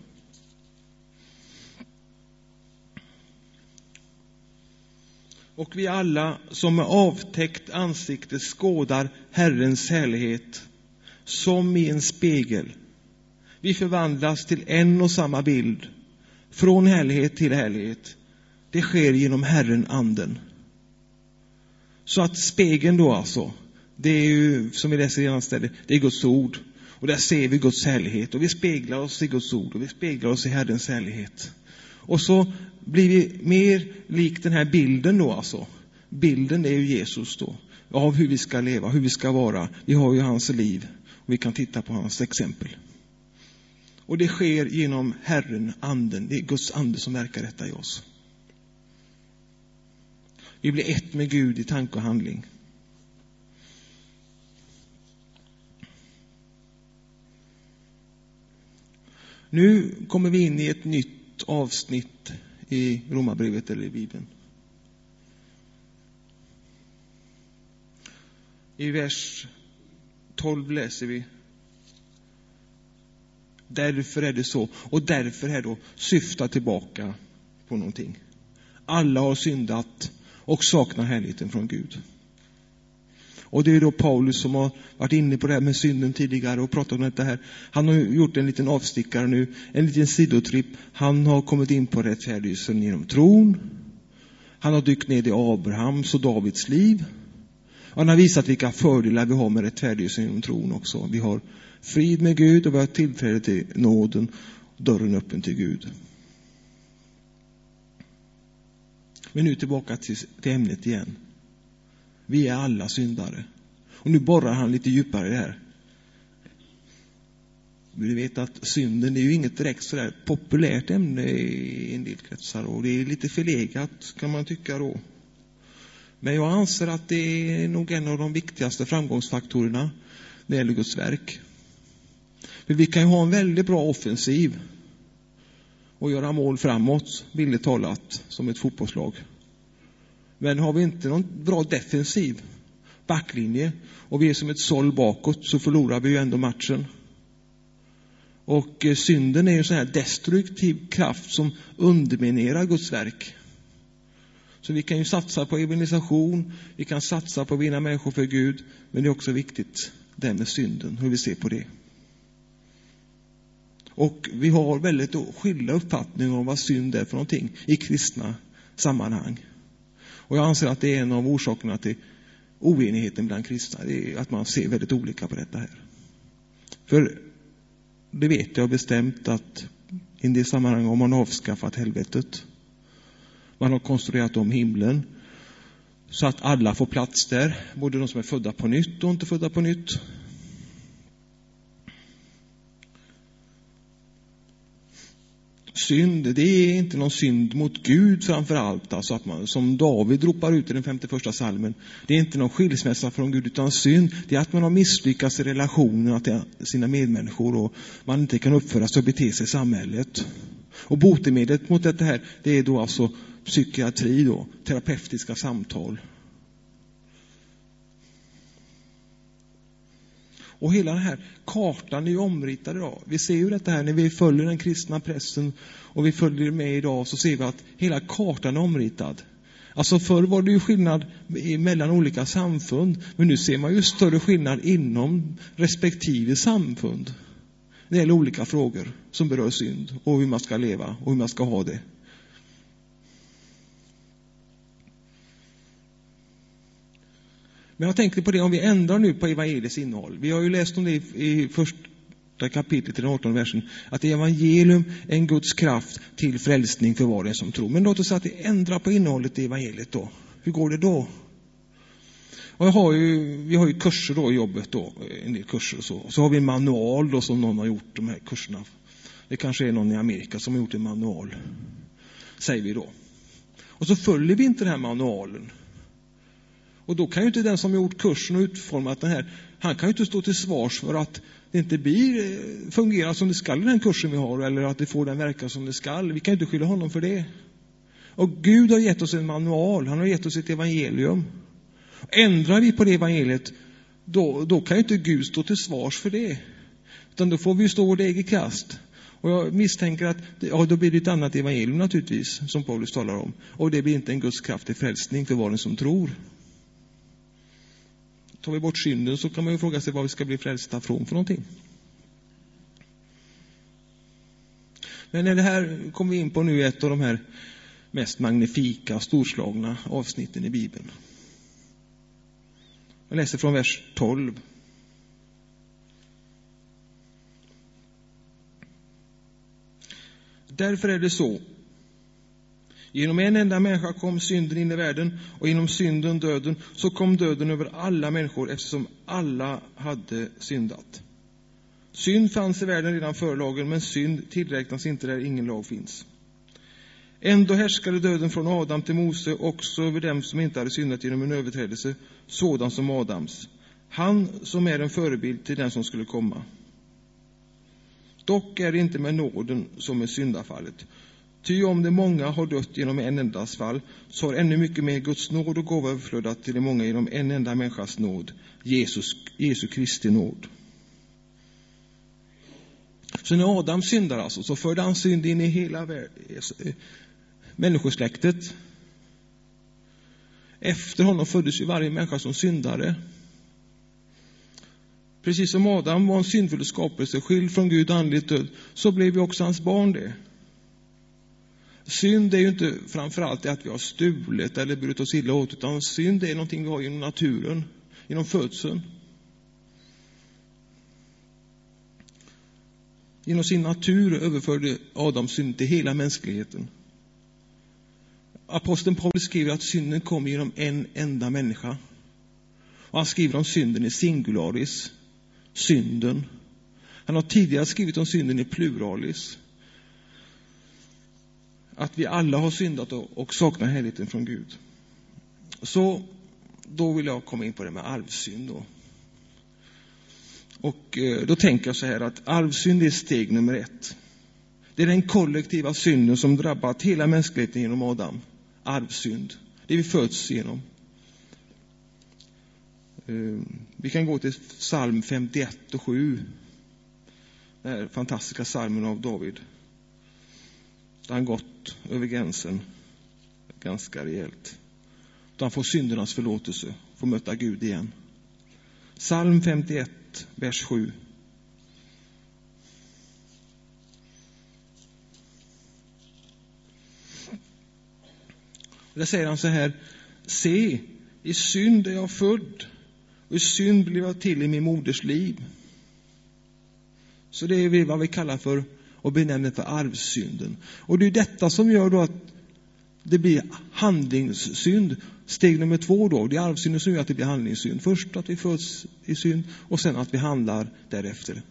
Och vi alla som med avtäckt ansikte skådar Herrens härlighet som i en spegel. Vi förvandlas till en och samma bild, från härlighet till härlighet. Det sker genom Herren, Anden. Så att spegeln då alltså, det är ju, som vi läser i annat ställe, det är Guds ord. Och där ser vi Guds härlighet och vi speglar oss i Guds ord och vi speglar oss i Herrens härlighet. Och så blir vi mer lik den här bilden då alltså. Bilden är ju Jesus då, av hur vi ska leva, hur vi ska vara. Vi har ju hans liv och vi kan titta på hans exempel. Och det sker genom Herren, Anden. Det är Guds ande som verkar detta i oss. Vi blir ett med Gud i tanke och handling. Nu kommer vi in i ett nytt avsnitt i Romarbrevet eller i Bibeln. I vers 12 läser vi Därför är det så. Och därför är då syfta tillbaka på någonting. Alla har syndat och saknar härligheten från Gud. Och det är då Paulus som har varit inne på det här med synden tidigare och pratat om detta här. Han har gjort en liten avstickare nu, en liten sidotripp. Han har kommit in på rättfärdigheten genom tron. Han har dykt ner i Abrahams och Davids liv. Han har visat vilka fördelar vi har med rättfärdigheten genom tron också. Vi har frid med Gud och vi har tillträde till nåden, dörren öppen till Gud. Men nu tillbaka till, till ämnet igen. Vi är alla syndare. Och nu borrar han lite djupare i det här. Du vet att synden är ju inget direkt sådär populärt ämne i en del kretsar och det är lite förlegat kan man tycka då. Men jag anser att det är nog en av de viktigaste framgångsfaktorerna när det gäller Guds verk. För vi kan ju ha en väldigt bra offensiv och göra mål framåt, billigt talat, som ett fotbollslag. Men har vi inte någon bra defensiv backlinje och vi är som ett såll bakåt så förlorar vi ju ändå matchen. Och eh, synden är ju en sån här destruktiv kraft som underminerar Guds verk. Så vi kan ju satsa på evangelisation, vi kan satsa på att vinna människor för Gud, men det är också viktigt det här med synden, hur vi ser på det. Och vi har väldigt skilda uppfattningar om vad synd är för någonting i kristna sammanhang. Och jag anser att det är en av orsakerna till oenigheten bland kristna, det är att man ser väldigt olika på detta här. För det vet jag bestämt att i en del sammanhang har man avskaffat helvetet. Man har konstruerat om himlen så att alla får plats där, både de som är födda på nytt och inte födda på nytt. Synd, det är inte någon synd mot Gud framför allt, alltså att man, som David ropar ut i den 51 salmen. Det är inte någon skilsmässa från Gud, utan synd, det är att man har misslyckats i relationerna till sina medmänniskor och man inte kan uppföra sig och bete sig i samhället. Och botemedlet mot detta här, det är då alltså psykiatri då, terapeutiska samtal. Och hela den här kartan är ju omritad idag. Vi ser ju detta här när vi följer den kristna pressen och vi följer med idag så ser vi att hela kartan är omritad. Alltså förr var det ju skillnad mellan olika samfund, men nu ser man ju större skillnad inom respektive samfund. Det gäller olika frågor som berör synd och hur man ska leva och hur man ska ha det. Men jag tänkte på det om vi ändrar nu på evangeliets innehåll. Vi har ju läst om det i första kapitlet den 18 versen, att evangelium är en Guds kraft till frälsning för var och en som tror. Men låt oss säga att vi ändrar på innehållet i evangeliet då. Hur går det då? Och har ju, vi har ju kurser då i jobbet då, en del kurser och så. Så har vi en manual då som någon har gjort de här kurserna. Det kanske är någon i Amerika som har gjort en manual, säger vi då. Och så följer vi inte den här manualen. Och då kan ju inte den som gjort kursen och utformat den här, han kan ju inte stå till svars för att det inte blir, eh, fungerar som det skall i den kursen vi har, eller att det får den verkan som det skall. Vi kan ju inte skylla honom för det. Och Gud har gett oss en manual, han har gett oss ett evangelium. Ändrar vi på det evangeliet, då, då kan ju inte Gud stå till svars för det. Utan då får vi stå vårt eget kast. Och jag misstänker att ja, då blir det ett annat evangelium naturligtvis, som Paulus talar om. Och det blir inte en Guds kraft till frälsning för var den som tror. Tar vi bort synden så kan man ju fråga sig vad vi ska bli frälsta från för någonting. Men det här kommer vi in på nu, ett av de här mest magnifika, och storslagna avsnitten i Bibeln. Jag läser från vers 12. Därför är det så Genom en enda människa kom synden in i världen och genom synden döden, så kom döden över alla människor eftersom alla hade syndat. Synd fanns i världen redan före lagen, men synd tillräknas inte där ingen lag finns. Ändå härskade döden från Adam till Mose också över dem som inte hade syndat genom en överträdelse, sådan som Adams. Han som är en förebild till den som skulle komma. Dock är det inte med nåden som med syndafallet. Ty om de många har dött genom en endas fall, så har ännu mycket mer Guds nåd och gåva överflödat till de många genom en enda människas nåd, Jesus, Jesu Kristi nåd. Så när Adam syndar alltså, så förde han synd in i hela alltså, människosläktet. Efter honom föddes ju varje människa som syndare. Precis som Adam var en syndfull skapelse, skild från Gud, andligt död, så blev ju också hans barn det. Synd är ju inte framför allt att vi har stulit eller burit oss illa åt, utan synd är någonting vi har genom naturen, genom födseln. Genom sin natur överförde Adam synd till hela mänskligheten. aposteln Paulus skriver att synden kom genom en enda människa. Och han skriver om synden i singularis, synden. Han har tidigare skrivit om synden i pluralis. Att vi alla har syndat och saknar härligheten från Gud. Så då vill jag komma in på det med arvsynd. Då. Och eh, då tänker jag så här att arvsynd är steg nummer ett. Det är den kollektiva synden som drabbat hela mänskligheten genom Adam. Arvsynd. Det vi föds genom. Eh, vi kan gå till psalm 51 och 7. Den här fantastiska psalmen av David. Där han gått över gränsen ganska rejält. Utan han får syndernas förlåtelse, får möta Gud igen. Psalm 51, vers 7. Där säger han så här. Se, i synd är jag född och i synd blev jag till i min moders liv. Så det är vad vi kallar för och benämner för arvsynden. Och det är detta som gör då att det blir handlingssynd. Steg nummer två då, det är arvsynden som gör att det blir handlingssynd. Först att vi föds i synd och sen att vi handlar därefter.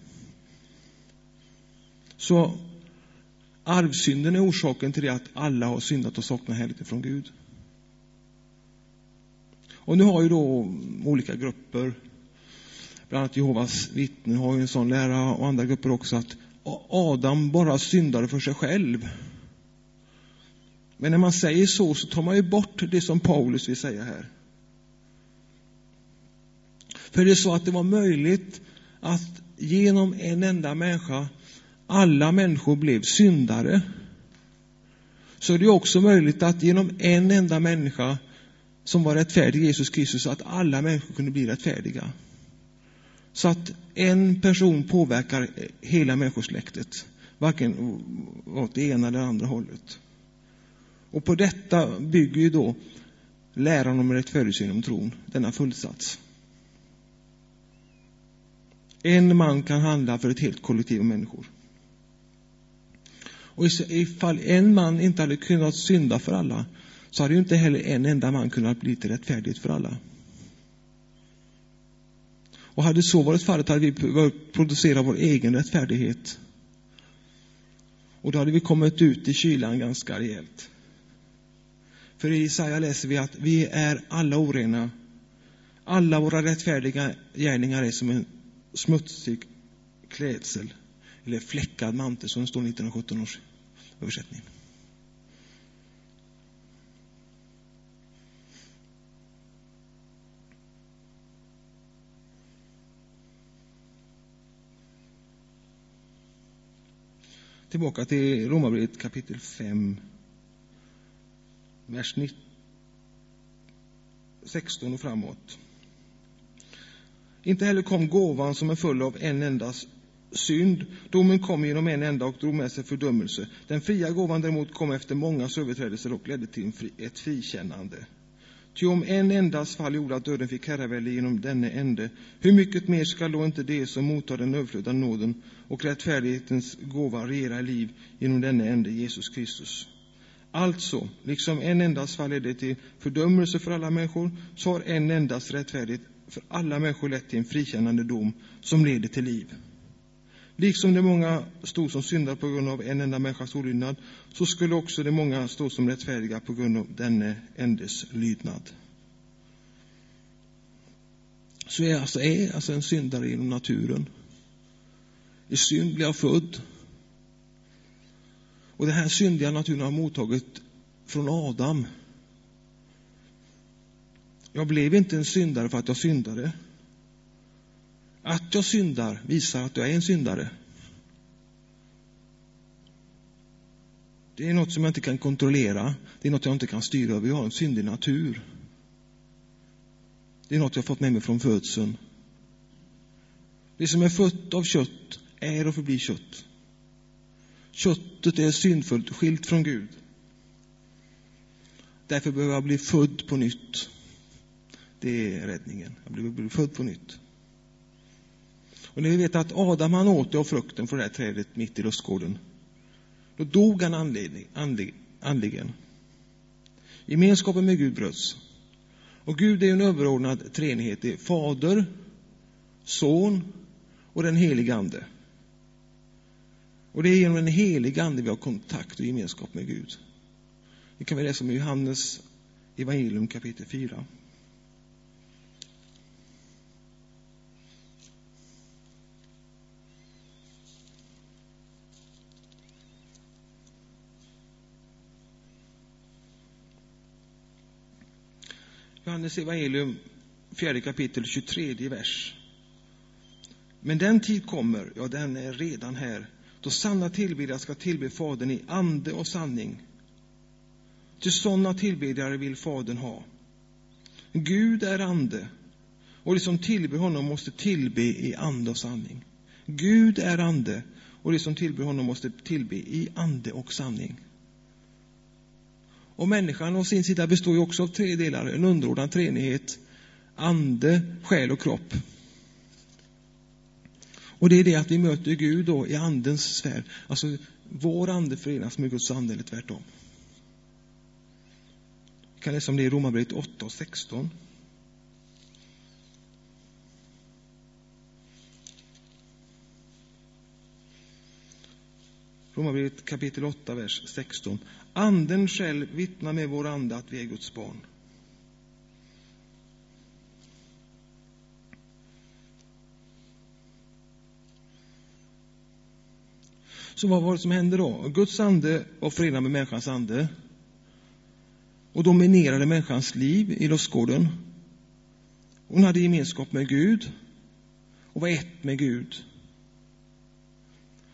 Så arvsynden är orsaken till det att alla har syndat och saknar härlighet från Gud. Och nu har ju då olika grupper, bland annat Jehovas vittnen har ju en sån lära och andra grupper också att Adam bara syndade för sig själv. Men när man säger så, så tar man ju bort det som Paulus vill säga här. För det är så att det var möjligt att genom en enda människa alla människor blev syndare. Så det är också möjligt att genom en enda människa som var rättfärdig, Jesus Kristus, att alla människor kunde bli rättfärdiga. Så att en person påverkar hela människosläktet, varken åt det ena eller andra hållet. Och på detta bygger ju då läran om rättfärdighet genom tron, denna fullsats. En man kan handla för ett helt kollektiv av människor. Och ifall en man inte hade kunnat synda för alla, så hade ju inte heller en enda man kunnat bli till rättfärdighet för alla. Och hade så varit fallet hade vi behövt producera vår egen rättfärdighet. Och då hade vi kommit ut i kylan ganska rejält. För i Jesaja läser vi att vi är alla orena. Alla våra rättfärdiga gärningar är som en smutsig klädsel, eller fläckad mantel, som det står i 1917 års översättning. Tillbaka till Romarbrevet kapitel 5, vers 16 och framåt. Inte heller kom gåvan som är full av en enda synd. Domen kom genom en enda och drog med sig fördömelse. Den fria gåvan däremot kom efter mångas överträdelser och ledde till ett frikännande. Ty om en endas fall gjorde att döden fick herravälde genom denne ende, hur mycket mer skall då inte de som mottar den överflödande nåden och rättfärdighetens gåva regera i liv genom denne ende, Jesus Kristus? Alltså, liksom en endas fall ledde till fördömelse för alla människor, så har en endas rättfärdighet för alla människor lett till en frikännande dom som leder till liv. Liksom de många stod som syndare på grund av en enda människas olydnad, så skulle också de många stå som rättfärdiga på grund av denne endes lydnad. Så jag alltså, är alltså en syndare genom naturen. I synd blir jag född. Och den här syndiga naturen har mottagit från Adam. Jag blev inte en syndare för att jag syndade. Att jag syndar visar att jag är en syndare. Det är något som jag inte kan kontrollera. Det är något jag inte kan styra över. Jag har en syndig natur. Det är något jag fått med mig från födseln. Det som är fött av kött är och förblir kött. Köttet är syndfullt, skilt från Gud. Därför behöver jag bli född på nytt. Det är räddningen. Jag behöver bli född på nytt. Och när vi vet att Adam han åt av frukten från det här trädet mitt i lustgården. Då dog han andlig, andlig, andligen. Gemenskapen med Gud bröts. Och Gud är en överordnad treenighet. Det är Fader, Son och den helige Ande. Och det är genom den helige Ande vi har kontakt och gemenskap med Gud. Det kan vi läsa om i Johannes evangelium kapitel 4. Johannes evangelium, fjärde kapitel, 23 vers. Men den tid kommer, ja den är redan här, då sanna tillbedjare ska tillbe Fadern i ande och sanning. Ty sådana tillbedjare vill Fadern ha. Gud är ande, och de som tillber honom måste tillbe i ande och sanning. Gud är ande, och de som tillber honom måste tillbe i ande och sanning. Och människan å sin sida består ju också av tre delar, en underordnad treenighet, ande, själ och kropp. Och det är det att vi möter Gud då i andens sfär. Alltså, vår ande förenas med Guds ande eller tvärtom. Vi kan läsa om det i Romarbrevet 8 och 16. Romarbrevet kapitel 8, vers 16. Anden själv vittnar med vår ande att vi är Guds barn. Så vad var det som hände då? Guds ande var förenad med människans ande och dominerade människans liv i lustgården. Hon hade gemenskap med Gud och var ett med Gud.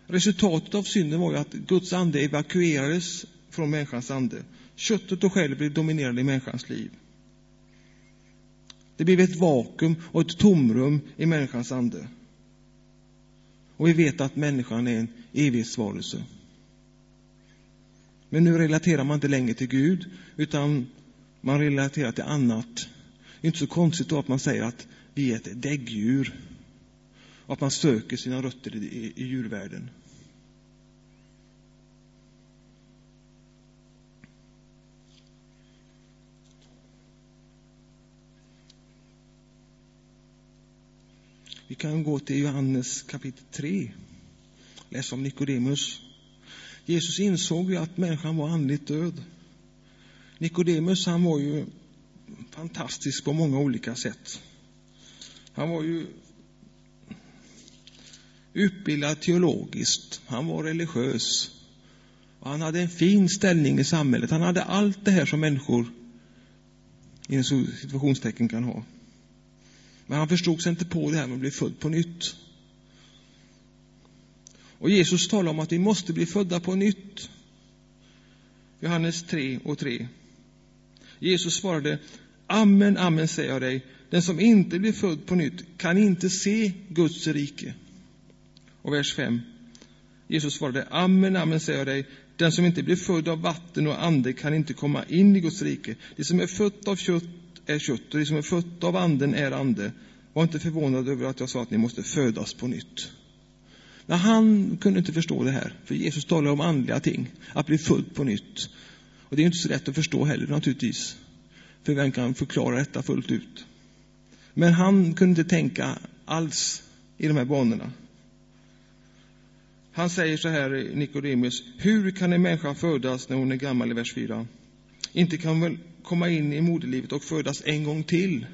Resultatet av synden var ju att Guds ande evakuerades från människans ande. Köttet och själen blev dominerande i människans liv. Det blev ett vakuum och ett tomrum i människans ande. Och vi vet att människan är en evighetsvarelse. Men nu relaterar man inte längre till Gud, utan man relaterar till annat. Det är inte så konstigt då att man säger att vi är ett däggdjur. Och att man söker sina rötter i, i djurvärlden. Vi kan gå till Johannes kapitel 3. Läsa om Nikodemus. Jesus insåg ju att människan var andligt död. Nikodemus, han var ju fantastisk på många olika sätt. Han var ju utbildad teologiskt, han var religiös. Och han hade en fin ställning i samhället. Han hade allt det här som människor i en situationstecken kan ha. Men han förstod sig inte på det här med att bli född på nytt. Och Jesus talar om att vi måste bli födda på nytt. Johannes 3 och 3. Jesus svarade, Amen, amen säger jag dig, den som inte blir född på nytt kan inte se Guds rike. Och vers 5. Jesus svarade, Amen, amen säger jag dig, den som inte blir född av vatten och ande kan inte komma in i Guds rike. Det som är fött av kött är kött och det som är fött av anden är ande. Var inte förvånad över att jag sa att ni måste födas på nytt. Men han kunde inte förstå det här, för Jesus talar om andliga ting, att bli född på nytt. Och det är inte så lätt att förstå heller naturligtvis, för vem kan förklara detta fullt ut? Men han kunde inte tänka alls i de här banorna. Han säger så här, Nikodemus, hur kan en människa födas när hon är gammal i vers 4? Inte kan väl komma in i moderlivet och födas en gång till?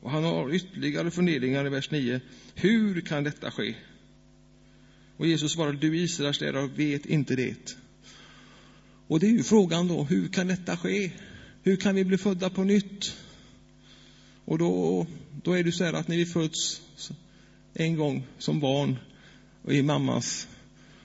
Och han har ytterligare funderingar i vers 9. Hur kan detta ske? Och Jesus svarar, du Israels lärare vet inte det. Och det är ju frågan då, hur kan detta ske? Hur kan vi bli födda på nytt? Och då, då är det så här att när vi föds en gång som barn och i mammas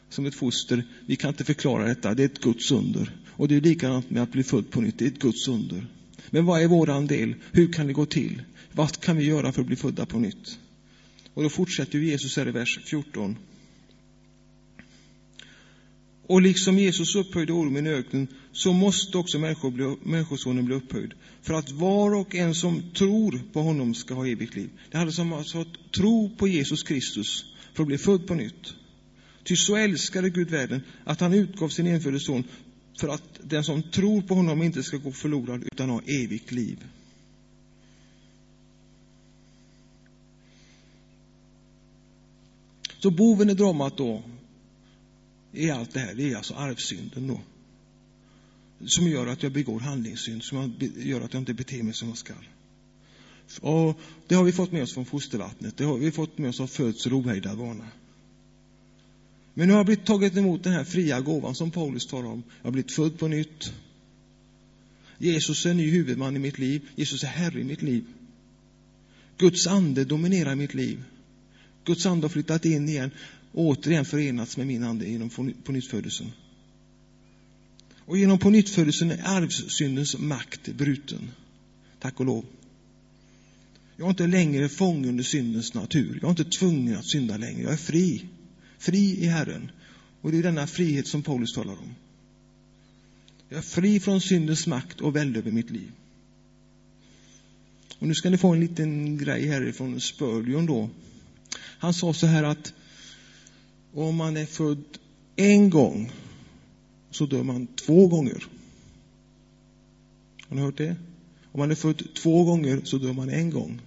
som ett foster, vi kan inte förklara detta, det är ett Guds under. Och det är likadant med att bli född på nytt, det är ett Guds under. Men vad är våran del? Hur kan det gå till? Vad kan vi göra för att bli födda på nytt? Och då fortsätter Jesus här i vers 14. Och liksom Jesus upphöjde ormen i öknen, så måste också människor bli, Människosonen bli upphöjd, för att var och en som tror på honom ska ha evigt liv. Det handlar om alltså att tro på Jesus Kristus för att bli född på nytt. Ty så älskade Gud världen att han utgav sin enfödde son för att den som tror på honom inte ska gå förlorad utan ha evigt liv. Så boven i dramat då, i allt det här, det är alltså arvsynden då. Som gör att jag begår handlingssynd, som gör att jag inte beter mig som jag ska. Och det har vi fått med oss från fostervattnet, det har vi fått med oss av födsel och ohejdad vana. Men nu har jag blivit tagit emot den här fria gåvan som Paulus talar om. Jag har blivit född på nytt. Jesus är ny huvudman i mitt liv. Jesus är Herre i mitt liv. Guds ande dominerar mitt liv. Guds ande har flyttat in igen och återigen förenats med min ande genom pånyttfödelsen. Och genom pånyttfödelsen är arvsyndens makt bruten. Tack och lov. Jag är inte längre fången under syndens natur. Jag är inte tvungen att synda längre. Jag är fri. Fri i Herren. Och det är denna frihet som Paulus talar om. Jag är fri från syndens makt och välde över mitt liv. Och nu ska ni få en liten grej härifrån Spurgeon då. Han sa så här att om man är född en gång så dör man två gånger. Har ni hört det? Om man är född två gånger så dör man en gång.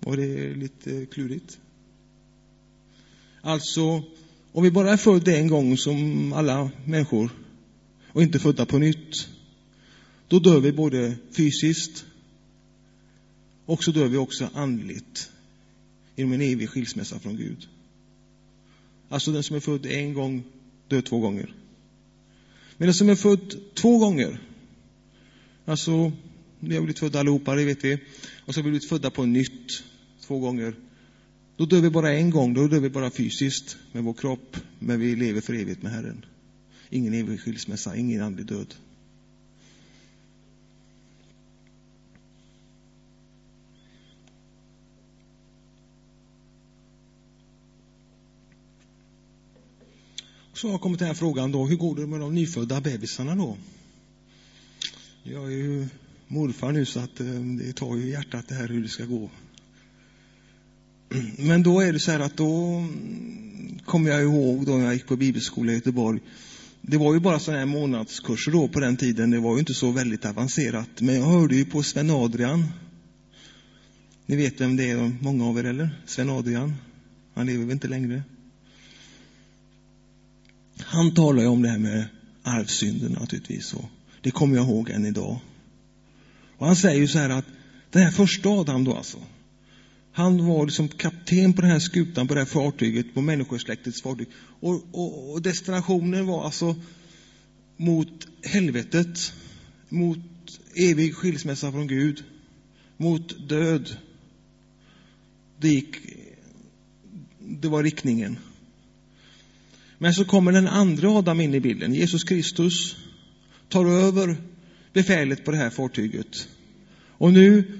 Var det lite klurigt? Alltså, om vi bara är födda en gång som alla människor och inte födda på nytt, då dör vi både fysiskt och så dör vi också andligt genom en evig skilsmässa från Gud. Alltså den som är född en gång dör två gånger. Men den som är född två gånger, alltså vi har blivit födda allihopa, det vet vi, och så har vi blivit födda på nytt två gånger. Då dör vi bara en gång, då dör vi bara fysiskt med vår kropp, men vi lever för evigt med Herren. Ingen evig skilsmässa, ingen andlig död. Så har kommit den här frågan då, hur går det med de nyfödda bebisarna då? Jag är ju morfar nu så att eh, det tar ju hjärtat det här hur det ska gå. Men då är det så här att då mm, kommer jag ihåg då när jag gick på bibelskola i Göteborg. Det var ju bara sådana här månadskurser då på den tiden. Det var ju inte så väldigt avancerat. Men jag hörde ju på Sven Adrian. Ni vet vem det är, många av er eller? Sven Adrian. Han lever väl inte längre. Han talar ju om det här med arvsynden naturligtvis. Och det kommer jag ihåg än idag. Och han säger ju så här att den här första Adam då alltså. Han var liksom kapten på den här skutan, på det här fartyget, på människosläktets fartyg. Och, och, och destinationen var alltså mot helvetet, mot evig skilsmässa från Gud, mot död. Det gick, det var riktningen. Men så kommer den andra Adam in i bilden. Jesus Kristus tar över befälet på det här fartyget. Och nu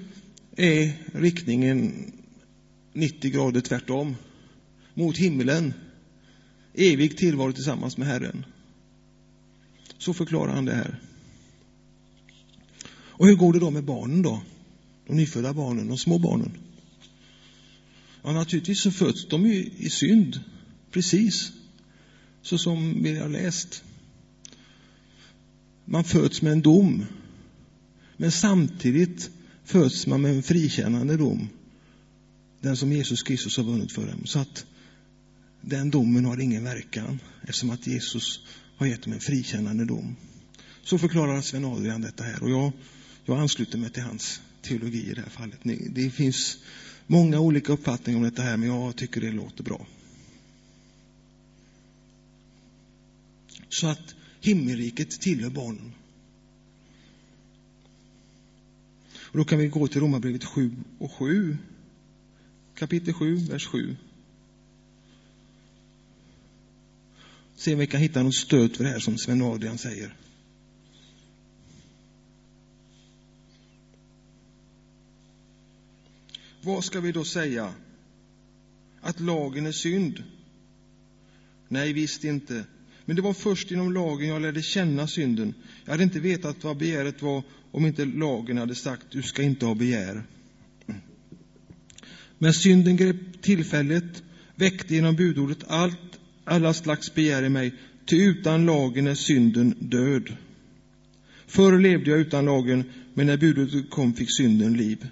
är riktningen 90 grader tvärtom. Mot himlen. Evig tillvaro tillsammans med Herren. Så förklarar han det här. Och hur går det då med barnen då? De nyfödda barnen, de små barnen. Ja, naturligtvis så föds de ju i synd. Precis så som vi har läst. Man föds med en dom. Men samtidigt föds man med en frikännande dom. Den som Jesus Kristus har vunnit för dem. Så att den domen har ingen verkan eftersom att Jesus har gett dem en frikännande dom. Så förklarar Sven Adrian detta här och jag, jag ansluter mig till hans teologi i det här fallet. Det finns många olika uppfattningar om detta här men jag tycker det låter bra. så att himmelriket tillhör barnen. Och då kan vi gå till Romarbrevet 7 och 7. Kapitel 7, vers 7. Se om vi kan hitta något stöd för det här som Sven Adrian säger. Vad ska vi då säga? Att lagen är synd? Nej, visst inte. Men det var först inom lagen jag lärde känna synden. Jag hade inte vetat vad begäret var om inte lagen hade sagt du ska inte ha begär. Men synden grep tillfället, väckte genom budordet allt, alla slags begär i mig. ty utan lagen är synden död. Förr levde jag utan lagen, men när budet kom fick synden liv.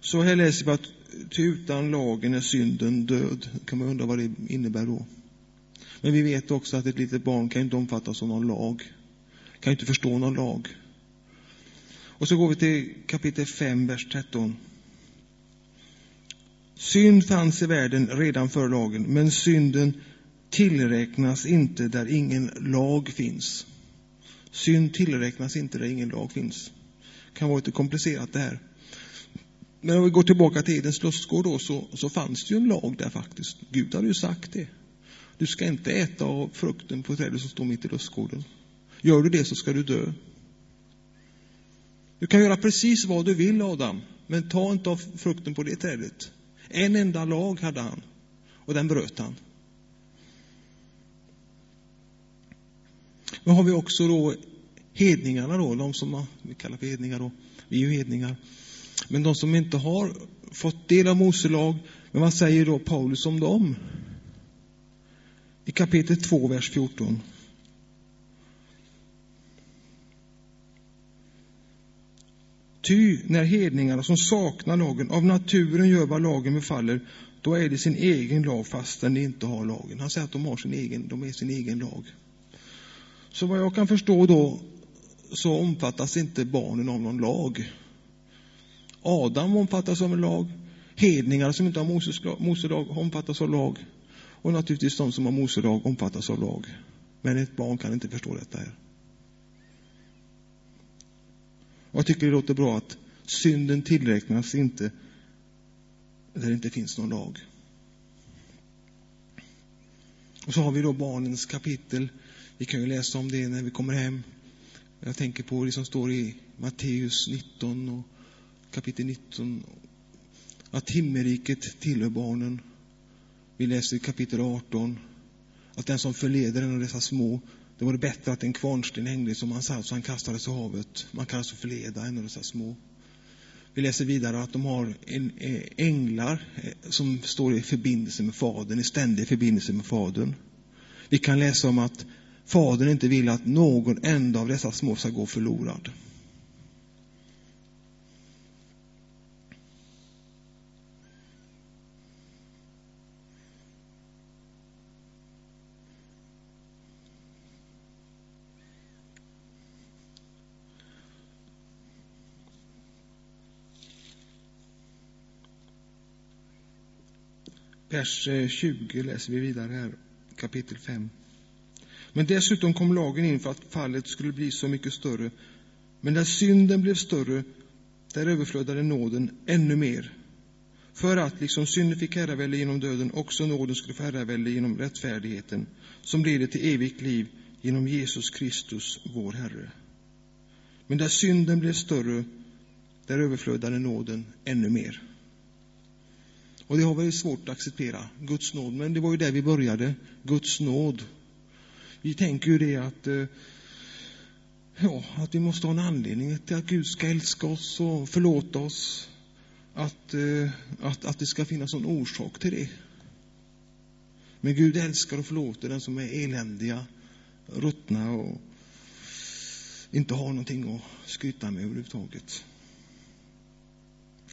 Så här läser vi att ty utan lagen är synden död. kan man undra vad det innebär då. Men vi vet också att ett litet barn kan inte omfattas av någon lag. Kan inte förstå någon lag. Och så går vi till kapitel 5, vers 13. Synd fanns i världen redan före lagen, men synden tillräknas inte där ingen lag finns. Synd tillräknas inte där ingen lag finns. Det kan vara lite komplicerat det här. Men om vi går tillbaka till Edens lustgård då, så, så fanns det ju en lag där faktiskt. Gud hade ju sagt det. Du ska inte äta av frukten på trädet som står mitt i lustgården. Gör du det så ska du dö. Du kan göra precis vad du vill, Adam, men ta inte av frukten på det trädet. En enda lag hade han, och den bröt han. Nu har vi också då hedningarna då, de som vi kallar för hedningar då. Vi är ju hedningar. Men de som inte har fått del av Mose lag, men vad säger då Paulus om dem? I kapitel 2, vers 14. Ty när hedningarna som saknar lagen av naturen gör vad lagen befaller, då är det sin egen lag fastän de inte har lagen. Han säger att de har sin egen, de är sin egen lag. Så vad jag kan förstå då, så omfattas inte barnen av någon lag. Adam omfattas av en lag. Hedningar som inte har Moses, Mose lag omfattas av lag. Och naturligtvis de som har Mose lag omfattas av lag. Men ett barn kan inte förstå detta här. Och jag tycker det låter bra att synden tillräknas inte där det inte finns någon lag. Och så har vi då barnens kapitel. Vi kan ju läsa om det när vi kommer hem. Jag tänker på det som står i Matteus 19 och kapitel 19. Att himmelriket tillhör barnen. Vi läser i kapitel 18 att den som förleder en av dessa små det vore bättre att en kvarnsten hängde som han satt så han kastades i havet. Man kan alltså förleda en av dessa små. Vi läser vidare att de har en, eh, änglar eh, som står i förbindelse med Fadern, i ständig förbindelse med Fadern. Vi kan läsa om att Fadern inte vill att någon enda av dessa små ska gå förlorad. Vers eh, 20 läser vi vidare här, kapitel 5. Men dessutom kom lagen in för att fallet skulle bli så mycket större. Men när synden blev större, där överflödade nåden ännu mer. För att, liksom synden fick herravälde genom döden, också nåden skulle få herravälde genom rättfärdigheten, som leder till evigt liv genom Jesus Kristus, vår Herre. Men där synden blev större, där överflödade nåden ännu mer. Och det har varit svårt att acceptera, Guds nåd. Men det var ju där vi började, Guds nåd. Vi tänker ju det att, eh, ja, att vi måste ha en anledning till att Gud ska älska oss och förlåta oss. Att, eh, att, att det ska finnas en orsak till det. Men Gud älskar och förlåter den som är eländiga, ruttna och inte har någonting att skryta med överhuvudtaget.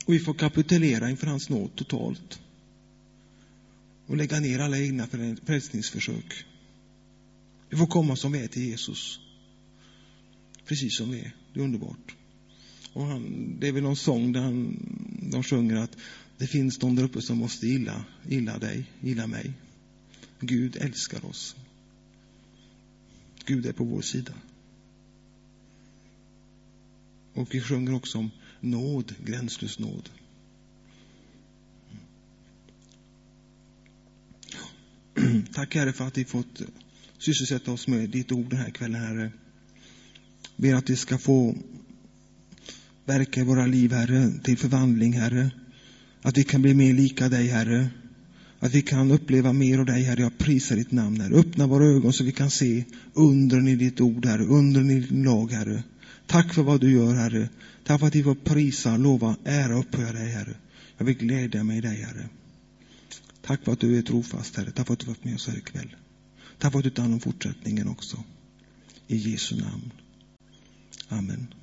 Och vi får kapitulera inför hans nåd totalt. Och lägga ner alla egna frälsningsförsök. Vi får komma som vi är till Jesus. Precis som vi är. Det är underbart. Och han, det är väl någon sång där han, de sjunger att det finns de där uppe som måste gilla, gilla dig, gilla mig. Gud älskar oss. Gud är på vår sida. Och vi sjunger också om nåd, gränslös nåd. Tack Herre för att vi fått sysselsätta oss med ditt ord den här kvällen Herre. Ber att det ska få verka i våra liv Herre, till förvandling Herre. Att vi kan bli mer lika dig Herre. Att vi kan uppleva mer av dig Herre. Jag prisar ditt namn Herre. Öppna våra ögon så vi kan se undren i ditt ord Herre, undren i din lag Herre. Tack för vad du gör, Herre. Tack för att vi får prisa, lova, ära och upphöja dig, Herre. Jag vill glädja mig i dig, Herre. Tack för att du är trofast, Herre. Tack för att du varit med oss här ikväll. Tack för att du tar hand om fortsättningen också. I Jesu namn. Amen.